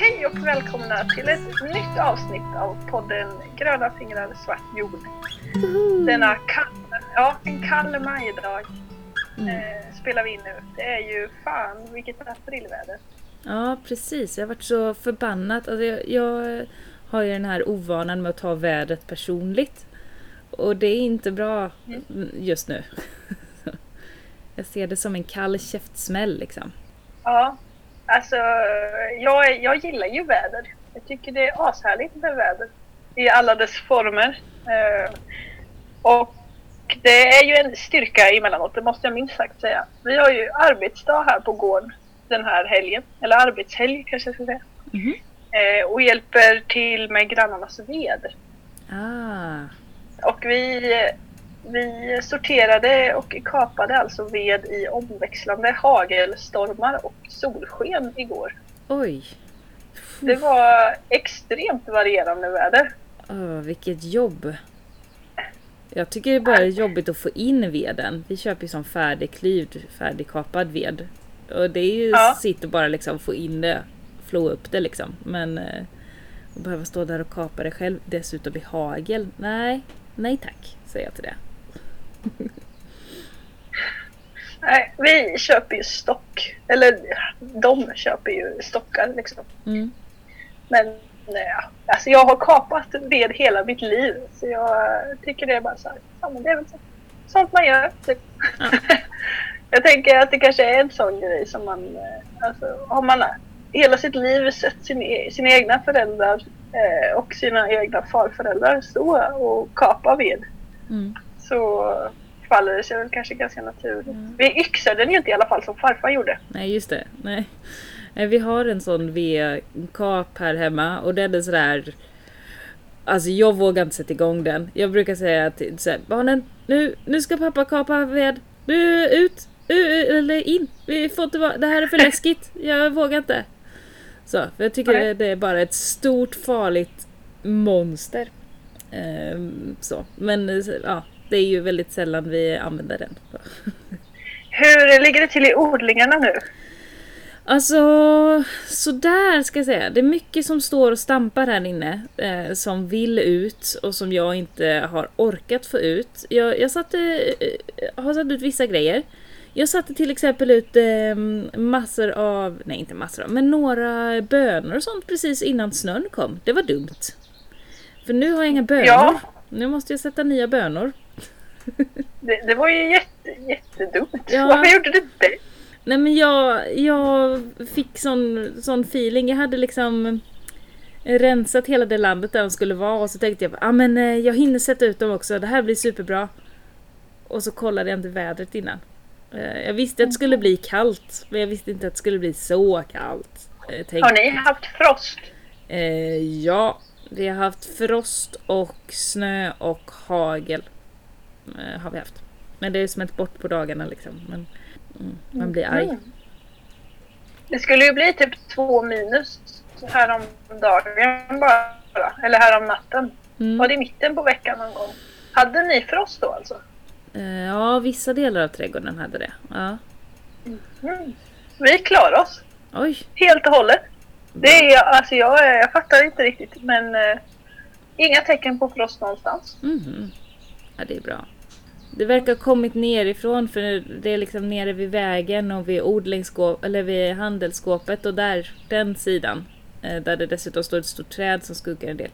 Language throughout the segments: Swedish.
Hej och välkomna till ett nytt avsnitt av podden Gröna fingrar svart jord. Denna kall, ja, en kall majdag Mm. eh, spelar vi in nu. Det är ju fan vilket aprilväder. Ja, precis. Jag har varit så förbannad. Alltså, jag, jag har ju den här ovanan med att ta vädret personligt. Och det är inte bra Mm. just nu. jag ser det som en kall käftsmäll liksom. Ja, alltså jag, jag gillar ju väder. Jag tycker det är ashärligt med väder i alla dess former. Eh, och det är ju en styrka emellanåt, det måste jag minst sagt säga. Vi har ju arbetsdag här på gården den här helgen, eller arbetshelg kanske jag ska säga. Eh, och hjälper till med grannarnas ved. Ah, Och vi, vi sorterade och kapade alltså ved i omväxlande hagelstormar och solsken igår. oj. Det var extremt varierande väder. Åh, vilket jobb. Jag tycker det bara är jobbigt att få in veden. Vi köper ju som färdigklyvd, färdigkapad ved. Och det är ju Ja. sitt att bara liksom få in det, flå upp det liksom. Men eh, att behöva stå där och kapa det själv, dessutom i hagel. Nej, nej tack, säger jag till det. Nej, vi köper ju stock. Eller de köper ju stockar liksom. Mm. Men nej, alltså jag har kapat ved hela mitt liv. Så jag tycker det är bara så här, ja men det är väl så, sånt man gör. Typ. jag tänker att det kanske är en sån grej som man, eh, alltså har man hela sitt liv sett sin, e- sina egna föräldrar eh, och sina egna farföräldrar stå och kapa ved. Mm. Så faller det sig väl kanske ganska naturligt. Mm. Vi yxade den ju inte i alla fall som farfar gjorde. Nej, just det. Nej. Nej, Vi har en sån vedkap här hemma och den är sådär... Alltså jag vågar inte sätta igång den. Jag brukar säga så här, barnen, nu, nu ska pappa kapa ved. Nu ut! Eller in! Vi får inte vara, det här är för läskigt. Jag vågar inte. Så, för jag tycker Nej. det, det är bara ett stort farligt monster. Ehm, så. Men eh, ja, det är ju väldigt sällan vi använder den. Hur ligger det till i odlingarna nu? Alltså, sådär ska jag säga. Det är mycket som står och stampar här inne. Eh, som vill ut och som jag inte har orkat få ut. Jag, jag satte, eh, har satt ut vissa grejer. Jag satte till exempel ut eh, massor av, nej inte massor av, men några bönor och sånt precis innan snön kom. Det var dumt. För nu har jag inga bönor. Ja. Nu måste jag sätta nya bönor. Det, det var ju jätte, jättedumt. Ja. Varför gjorde du det? Nej men jag, jag fick sån, sån feeling. Jag hade liksom rensat hela det landet där de skulle vara och så tänkte jag ah, men eh, jag hinner sätta ut dem också. Det här blir superbra. Och så kollade jag inte vädret innan. Eh, Jag visste att det skulle bli kallt men jag visste inte att det skulle bli så kallt. Jag tänkte, Har ni haft frost? eh, ja, vi har haft frost och snö och hagel. Eh, har vi haft. Men det är smält bort på dagarna liksom. Men, mm, man blir arg. Mm. Det skulle ju bli typ två minus här om dagen bara. Eller här om natten. Mm. Var det i mitten på veckan någon gång? Hade ni frost då alltså? Eh, Ja, vissa delar av trädgården hade det. Ja. Mm. Vi klarar oss. Oj, Helt och hållet. Det är, alltså jag, jag fattar inte riktigt men eh, inga tecken på frost någonstans. mhm. Ja, det är bra. Det verkar ha kommit nerifrån för det är liksom nere vid vägen och vid odlingsskåp, eller vid handelsskåpet och där, den sidan. eh, Där det dessutom står ett stort träd som skuggar en del.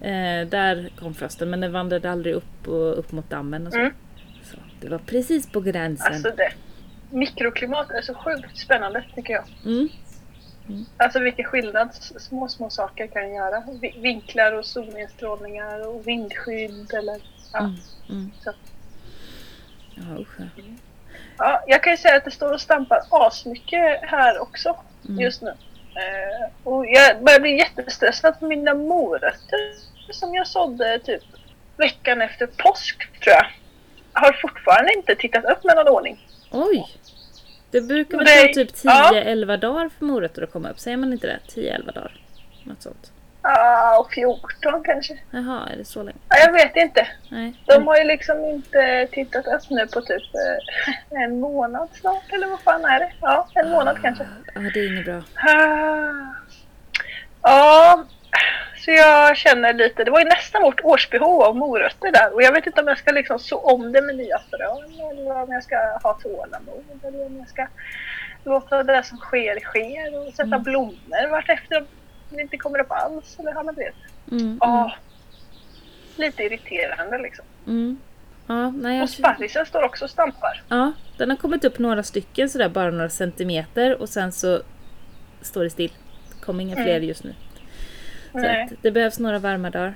Eh, där kom frosten men den vandrade aldrig upp och upp mot dammen och så. Mm. så det var precis på gränsen. Alltså det. Mikroklimat är så sjukt spännande tycker jag. Mm. Alltså vilken skillnad små, små saker kan göra. Vi- Vinklar och solinstrålningar och vindskydd eller... Ja. Mm. Mm. Så. Ja, usch. ja. Ja, jag kan ju säga att det står och stampar asmycket här också Mm. just nu. Eh, och jag börjar bli jättestressad för mina morötter som jag sådde typ veckan efter påsk tror jag. Har fortfarande inte tittat upp med någon ordning. Oj! Det brukar väl ta typ ja. 10-11 dagar för morötter att komma upp. Säger man inte det? 10-11 dagar? Något sånt. Ja, och 14 kanske. Jaha, är det så länge? Ja, jag vet inte. Nej. De har ju liksom inte tittat upp nu på typ eh, en månad snart, eller vad fan är det? Ja, en månad kanske. Ja, det är inget bra. Ah. Ja, så jag känner lite, det var ju nästan vårt årsbehov av morötter där och jag vet inte om jag ska liksom så om det med nya frön eller om jag ska ha tålamod eller om jag ska låta det som sker ske och sätta Mm. blommor vartefter det inte kommer upp alls eller du vet. Mm, Ja, lite irriterande liksom. mm. Ja, nej, jag Och sparrisen står också och stampar. Ja, den har kommit upp några stycken sådär, bara några centimeter och sen så står det still. Det kommer inga Mm. fler just nu. Så Nej, att det behövs några varma dagar.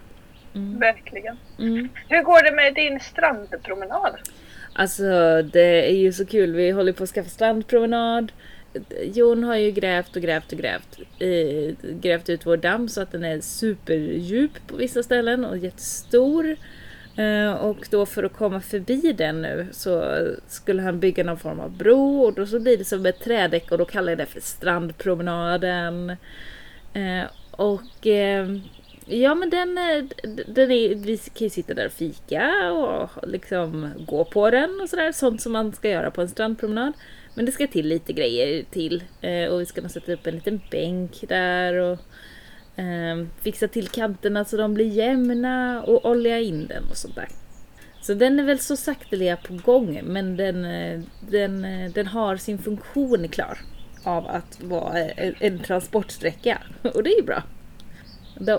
Mm. verkligen. Mm. Hur går det med din strandpromenad? Alltså det är ju så kul, vi håller på att skaffa strandpromenad. Jon har ju grävt och grävt och grävt. Eh, grävt ut vår damm så att den är superdjup på vissa ställen och jättestor. Eh, och då för att komma förbi den nu så skulle han bygga någon form av bro och då så blir det som ett trädäck och då kallar jag det för strandpromenaden. Eh, och eh, ja men den, eh, den är, vi kan ju sitta där och fika och liksom gå på den och sådär. Sånt som man ska göra på en strandpromenad. Men det ska till lite grejer till. Eh, och vi ska nog sätta upp en liten bänk där och eh, fixa till kanterna så de blir jämna och olja in den och sånt där. Så den är väl så sakteliga på gång men den, eh, den, eh, den har sin funktion klar av att vara en, en transportsträcka. Och det är ju bra.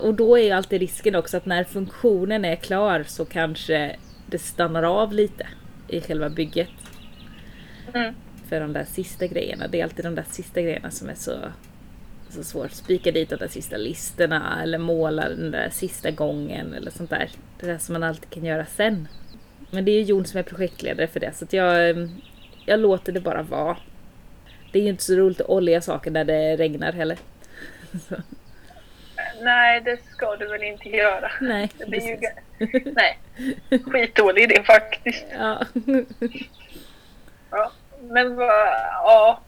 Och då är ju alltid risken också att när funktionen är klar så kanske det stannar av lite i själva bygget. Mm. För de där sista grejerna, det är alltid de där sista grejerna som är så, så svårt. Spika dit de där sista listerna eller måla den där sista gången eller sånt där. Det där som man alltid kan göra sen. Men det är ju Jon som är projektledare för det så jag, jag låter det bara vara. Det är ju inte så roligt att olja saker när det regnar heller. Så, Nej, det ska du väl inte göra. nej, Det blir ju... Nej, skitdålig idé faktiskt. Ja. Ja. Men ja.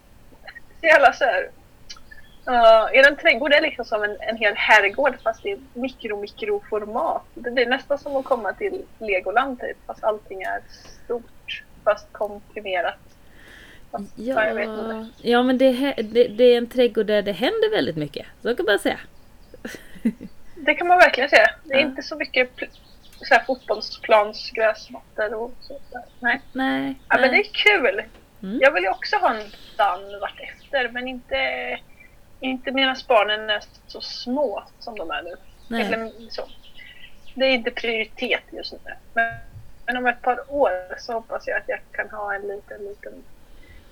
Så jävla så här. Uh, er trädgård är liksom som en, en hel herrgård fast i mikro mikroformat. Det blir nästan som att komma till Legoland typ fast allting är stort fast komprimerat. Fast, ja, Ja, men det, det, det är en trädgård där det händer väldigt mycket. Så kan man säga. Det kan man verkligen säga. Det är Ja. inte så mycket så här fotbollsplansgräsmattor och sådär. Nej. Nej. Ja, men det nej. är kul. Mm. Jag vill ju också ha en dan vartefter men inte, inte medan barnen är så små som de är nu. nej. Eller så. Det är inte prioritet just nu. Men, men om ett par år så hoppas jag att jag kan ha en liten, liten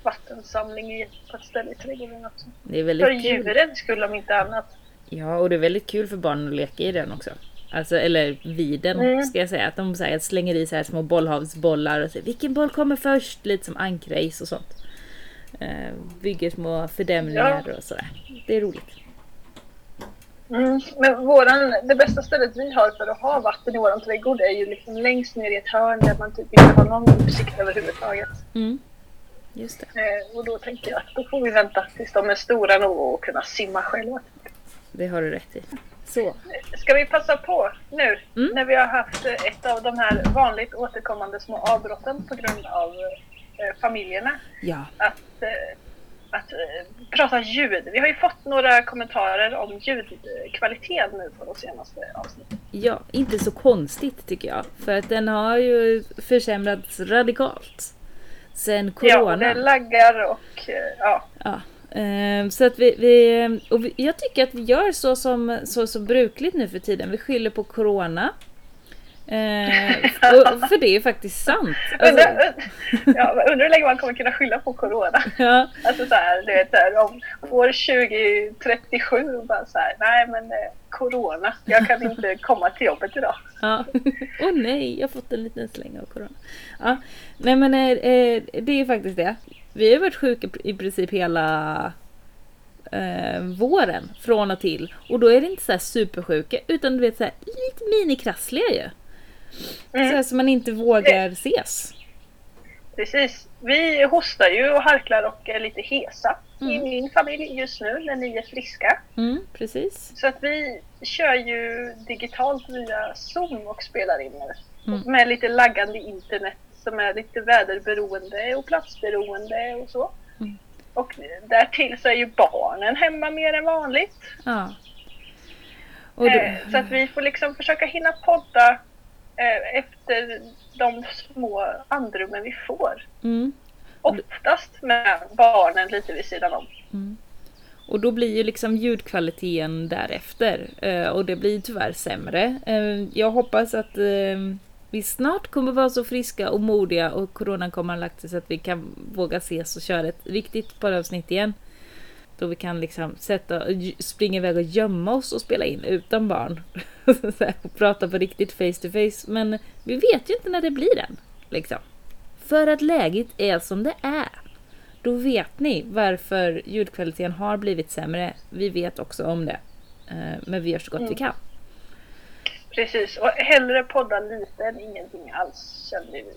vattensamling på ett ställe i trädgården också. Det är För väldigt kul. djuren skulle om inte annat. Ja, och det är väldigt kul för barnen att leka i den också. Alltså, eller vid den Mm. ska jag säga. Att de så här, slänger i så här små bollhavsbollar och säger vilken boll kommer först? Lite som ankrace och sånt. Eh, bygger små fördämningar och sådär. Det är roligt. Mm. Men våran, det bästa stället vi har för att ha vatten i våran trädgård är ju liksom längst ner i ett hörn där man typ inte har någon utsikt överhuvudtaget. Mm. Just det. Eh, och då tänker jag att då får vi vänta tills de är stora nog att kunna simma själva. Det har du rätt i. Så. Ska vi passa på nu Mm. när vi har haft eh, ett av de här vanligt återkommande små avbrotten på grund av eh, familjerna Ja. att, eh, att eh, prata ljud. Vi har ju fått några kommentarer om ljudkvaliteten nu på de senaste avsnitten. Ja, inte så konstigt tycker jag. För att den har ju försämrats radikalt. Sen Ja, corona. det laggar och eh, ja. Ja, så att vi, vi, och vi, jag tycker att vi gör så som, så som brukligt nu för tiden. Vi skyller på corona. Eh, för det är ju faktiskt sant. Alltså, Undrar, ja, undrar hur länge man kommer kunna skylla på corona. ja, Alltså så här, du vet, så här, om år 2037 bara så här, nej men eh, corona, jag kan inte komma till jobbet idag. ja. Åh nej, jag har fått en liten släng av corona. Ja, nej men eh, eh, det är faktiskt det. Vi har varit sjuka i princip hela eh, våren från och till. Och då är det inte så här supersjuka utan du vet så här, lite minikrassliga ju. Så här, så man inte vågar ses. Precis. Vi hostar ju och harklar och är lite hesa i Mm. min familj just nu när ni är friska. Mm, precis. Så att vi kör ju digitalt via Zoom och spelar in nu. Mm. Med lite laggande internet som är lite väderberoende och platsberoende och så. Mm. Och därtill så är ju barnen hemma mer än vanligt. Ja. Då, Eh, Så att vi får liksom försöka hinna podda eh, efter de små andrummen vi får. mm, Oftast med barnen lite vid sidan om. och då blir ju liksom ljudkvaliteten därefter. eh, Och det blir tyvärr sämre. Jag hoppas att vi snart kommer vara så friska och modiga och coronan kommer ha lagt sig så att vi kan våga ses och köra ett riktigt poddavsnitt igen. Då vi kan liksom sätta, springa iväg och gömma oss och spela in utan barn. Och prata på riktigt face to face. Men vi vet ju inte när det blir än. Liksom. För att läget är som det är. Då vet ni varför ljudkvaliteten har blivit sämre. Vi vet också om det. Eh, Men vi gör så gott vi kan. Precis, och hellre podda lite än ingenting alls känner vi.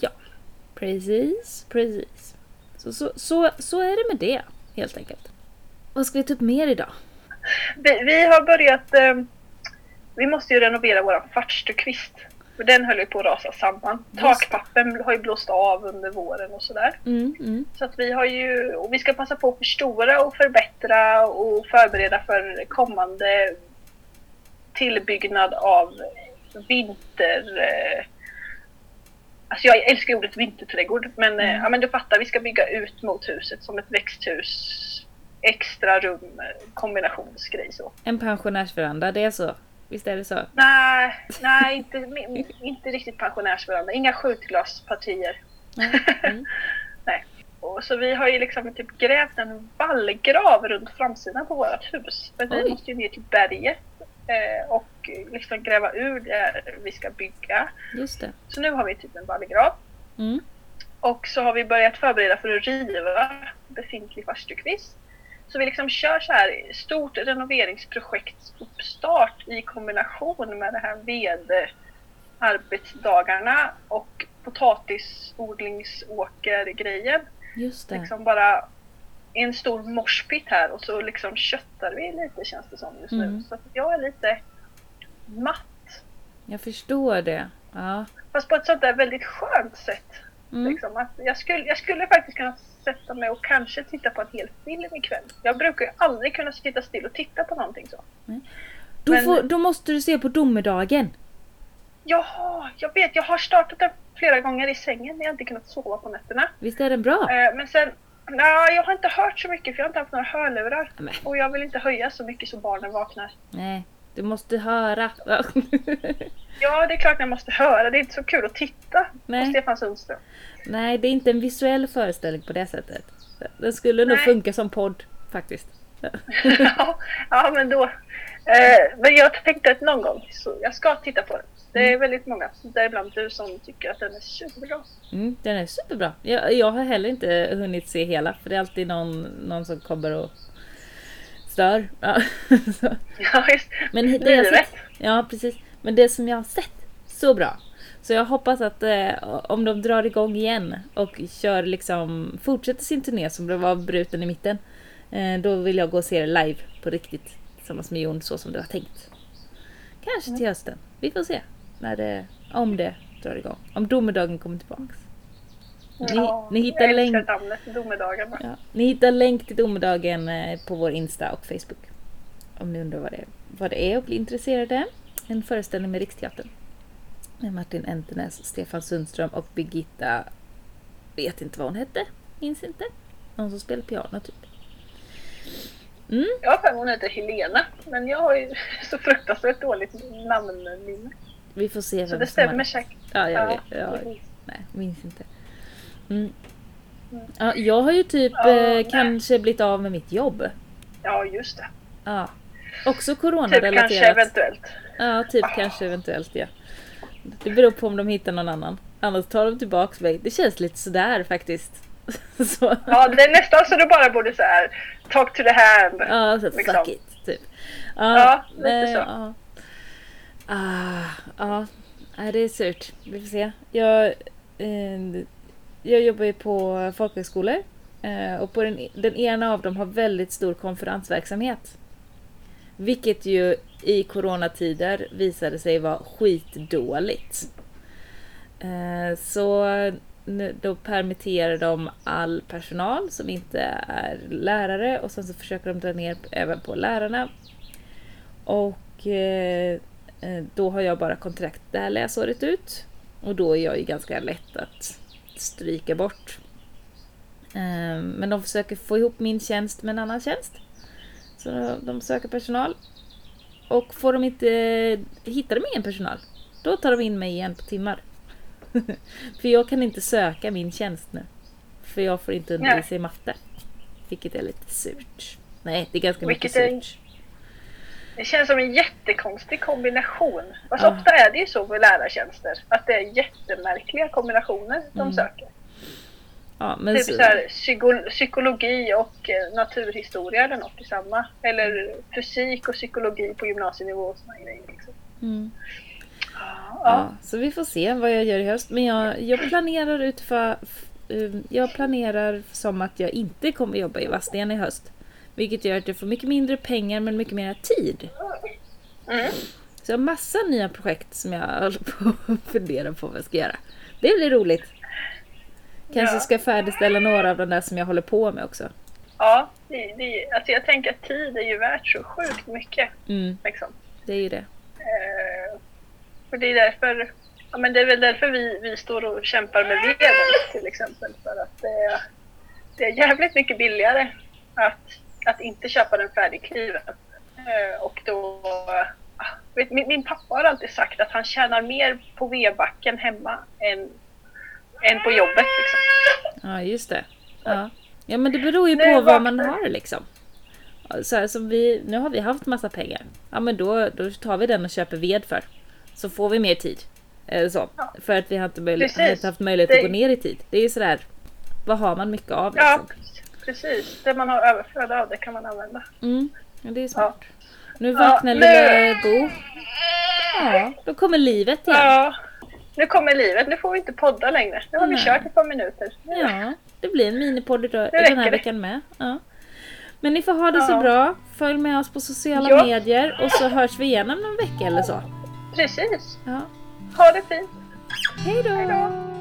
Ja, precis, precis. Så, så, så, så är det med det, helt enkelt. Vad ska vi ta upp mer idag? Vi, vi har börjat, eh, vi måste ju renovera våran farstukvist. För den höll ju på att rasa samman. Just. Takpappen har ju blåst av under våren och sådär. Mm, mm. Så att vi har ju, och vi ska passa på att förstora och förbättra och förbereda för kommande tillbyggnad av vinter... Eh, alltså jag älskar ordet vinterträdgård men, eh, ja, men du fattar, vi ska bygga ut mot huset som ett växthus. Extra rum, kombinationsgrej så. En pensionärsveranda, det är så? Visst är det så? Nej, nej inte, inte riktigt pensionärsveranda. Inga skjutglaspartier. Mm. Nej. Och så vi har ju liksom typ grävt en vallgrav runt framsidan på vårt hus. För vi måste ju ner till berget och liksom gräva ur där vi ska bygga. Just det. Så nu har vi typ en vallgrav. Mm. Och så har vi börjat förbereda för att riva befintlig farstukvist. Så vi liksom kör så här stort renoveringsprojekt uppstart i kombination med det här ved arbetsdagarna och potatisodlingsåker-grejen. Just det. Liksom bara en stor morspit här och så liksom köttar vi lite känns det som just nu. Mm. Så att jag är lite matt. Jag förstår det. Ja. Fast på ett sånt där väldigt skönt sätt. Mm. Liksom, att jag, skulle, jag skulle faktiskt kunna sätta mig och kanske titta på en hel film ikväll. Jag brukar ju aldrig kunna sitta still och titta på någonting så. Då, Men- får, då måste du se på domedagen. Jaha, jag vet. Jag har startat den flera gånger i sängen. Jag har inte kunnat sova på nätterna. Visst är den bra? Eh, men sen, nej, jag har inte hört så mycket för jag har inte haft några hörlurar. Nej. Och jag vill inte höja så mycket så barnen vaknar. Nej, du måste höra. Ja, det är klart jag måste höra. Det är inte så kul att titta Nej. på Stefan Sundström. Nej, det är inte en visuell föreställning på det sättet. Den skulle nog Nej. funka som podd faktiskt. ja, ja, men då. Eh, men jag tänkte att någon gång så jag ska titta på den. Det är väldigt många, däribland du, som tycker att den är superbra. Mm, den är superbra. Jag, jag har heller inte hunnit se hela för det är alltid någon, någon som kommer och stör. Ja. Ja, just. Men det jag sett, ja precis. Men det som jag har sett, så bra. Så jag hoppas att eh, om de drar igång igen och kör liksom, fortsätter sin turné som blev avbruten i mitten. Eh, då vill jag gå och se det live på riktigt tillsammans med Jon så som det var tänkt. Kanske till hösten. Vi får se. När det, om det drar igång. Om domedagen kommer tillbaks. Ni, ni, hittar länk, ja, ni hittar länk till domedagen eh, på vår Insta och Facebook. Om ni undrar vad det, vad det är och blir intresserade. En föreställning med Riksteatern. Med Martin Entenäs, Stefan Sundström och Birgitta... Vet inte vad hon hette. Minns inte. Någon som spelar piano typ. Mm, Jag har för hon heter Helena, men jag har ju så fruktansvärt dåligt namnminne. Vi får se vem Så det stämmer säkert. Ja, jag vet. Ja, Ja, nej, minns inte. Mm. Ja, jag har ju typ Ja, eh, kanske blivit av med mitt jobb. Ja, just det. Ja. Också Typ coronarelaterat. kanske eventuellt. Ja, typ kanske eventuellt ja. Det beror på om de hittar någon annan. Annars tar de tillbaks mig. Det känns lite sådär faktiskt. så. Ja, det är nästan så du bara borde så här talk to the hand. Ja, så liksom. fuck it. Typ. Ja, lite nej, så. Ja. Ah, ja, det är surt. Vi får se. Jag, eh, jag jobbar ju på folkhögskolor. Eh, och på den, den ena av dem har väldigt stor konferensverksamhet. Vilket ju i coronatider visade sig vara skitdåligt. Eh, så då permitterar de all personal som inte är lärare och sen så försöker de dra ner även på lärarna. Och eh, då har jag bara kontrakt det här läsåret ut. Och då är jag ju ganska lätt att stryka bort. Eh, men de försöker få ihop min tjänst med en annan tjänst. Så de söker personal. Och får de inte, hittar de ingen personal, då tar de in mig igen på timmar. För jag kan inte söka min tjänst nu. För jag får inte undervisa i matte. Vilket är lite surt. Nej, det är ganska Vilket mycket är- surt. Det känns som en jättekonstig kombination. Alltså, Ja. Ofta är det ju så med lärartjänster, att det är jättemärkliga kombinationer de Mm. söker. Ja, Typ så, så här, psyko- psykologi och eh, naturhistoria eller något i samma. Eller fysik och psykologi på gymnasienivå och såna grejer. Liksom. mm. Ja. ja, så vi får se vad jag gör i höst. Men jag, jag planerar utifrån... um, Jag planerar som att jag inte kommer jobba i Vadstena i höst. Vilket gör att jag får mycket mindre pengar men mycket mer tid. Mm. Så jag har massa nya projekt som jag håller på att fundera på vad jag ska göra. Det blir roligt. Kanske Ja. ska färdigställa några av de där som jag håller på med också. Ja, det, det, alltså jag tänker att tid är ju värt så sjukt mycket. Mm, Liksom. det är ju det. Eh, och det är därför, ja, men det är väl därför vi, vi står och kämpar med veden till exempel. För att det, är- det är jävligt mycket billigare att, att inte köpa den färdigkliven. Eh, och då, ah, vet, min, min pappa har alltid sagt att han tjänar mer på vedbacken hemma än, än på jobbet. Liksom. Ja, just det. Ja, ja men det beror ju Nu på vad man har liksom. Så här, som vi, nu har vi haft massa pengar. Ja, men då, då tar vi den och köper ved för. Så får vi mer tid. Eh, så. Ja. För att vi har inte, möjlig, Precis. har inte haft möjlighet Det- att gå ner i tid. Det är ju sådär, vad har man mycket av Ja, liksom? Precis. Det man har överflöd av, det kan man använda. Mm, ja, det är smart. Nu Ja, vaknar nu- lilla Bo. Ja, då kommer livet igen. Ja, nu kommer livet. Nu får vi inte podda längre. Nu har vi Nej. kört ett par minuter. Ja, det blir en minipodd idag- Nu den här veckan med. Ja. Men ni får ha det så Ja. bra. Följ med oss på sociala Ja. medier och så hörs vi igen om någon vecka eller så. Precis. Ja. Ha det fint. Hej då.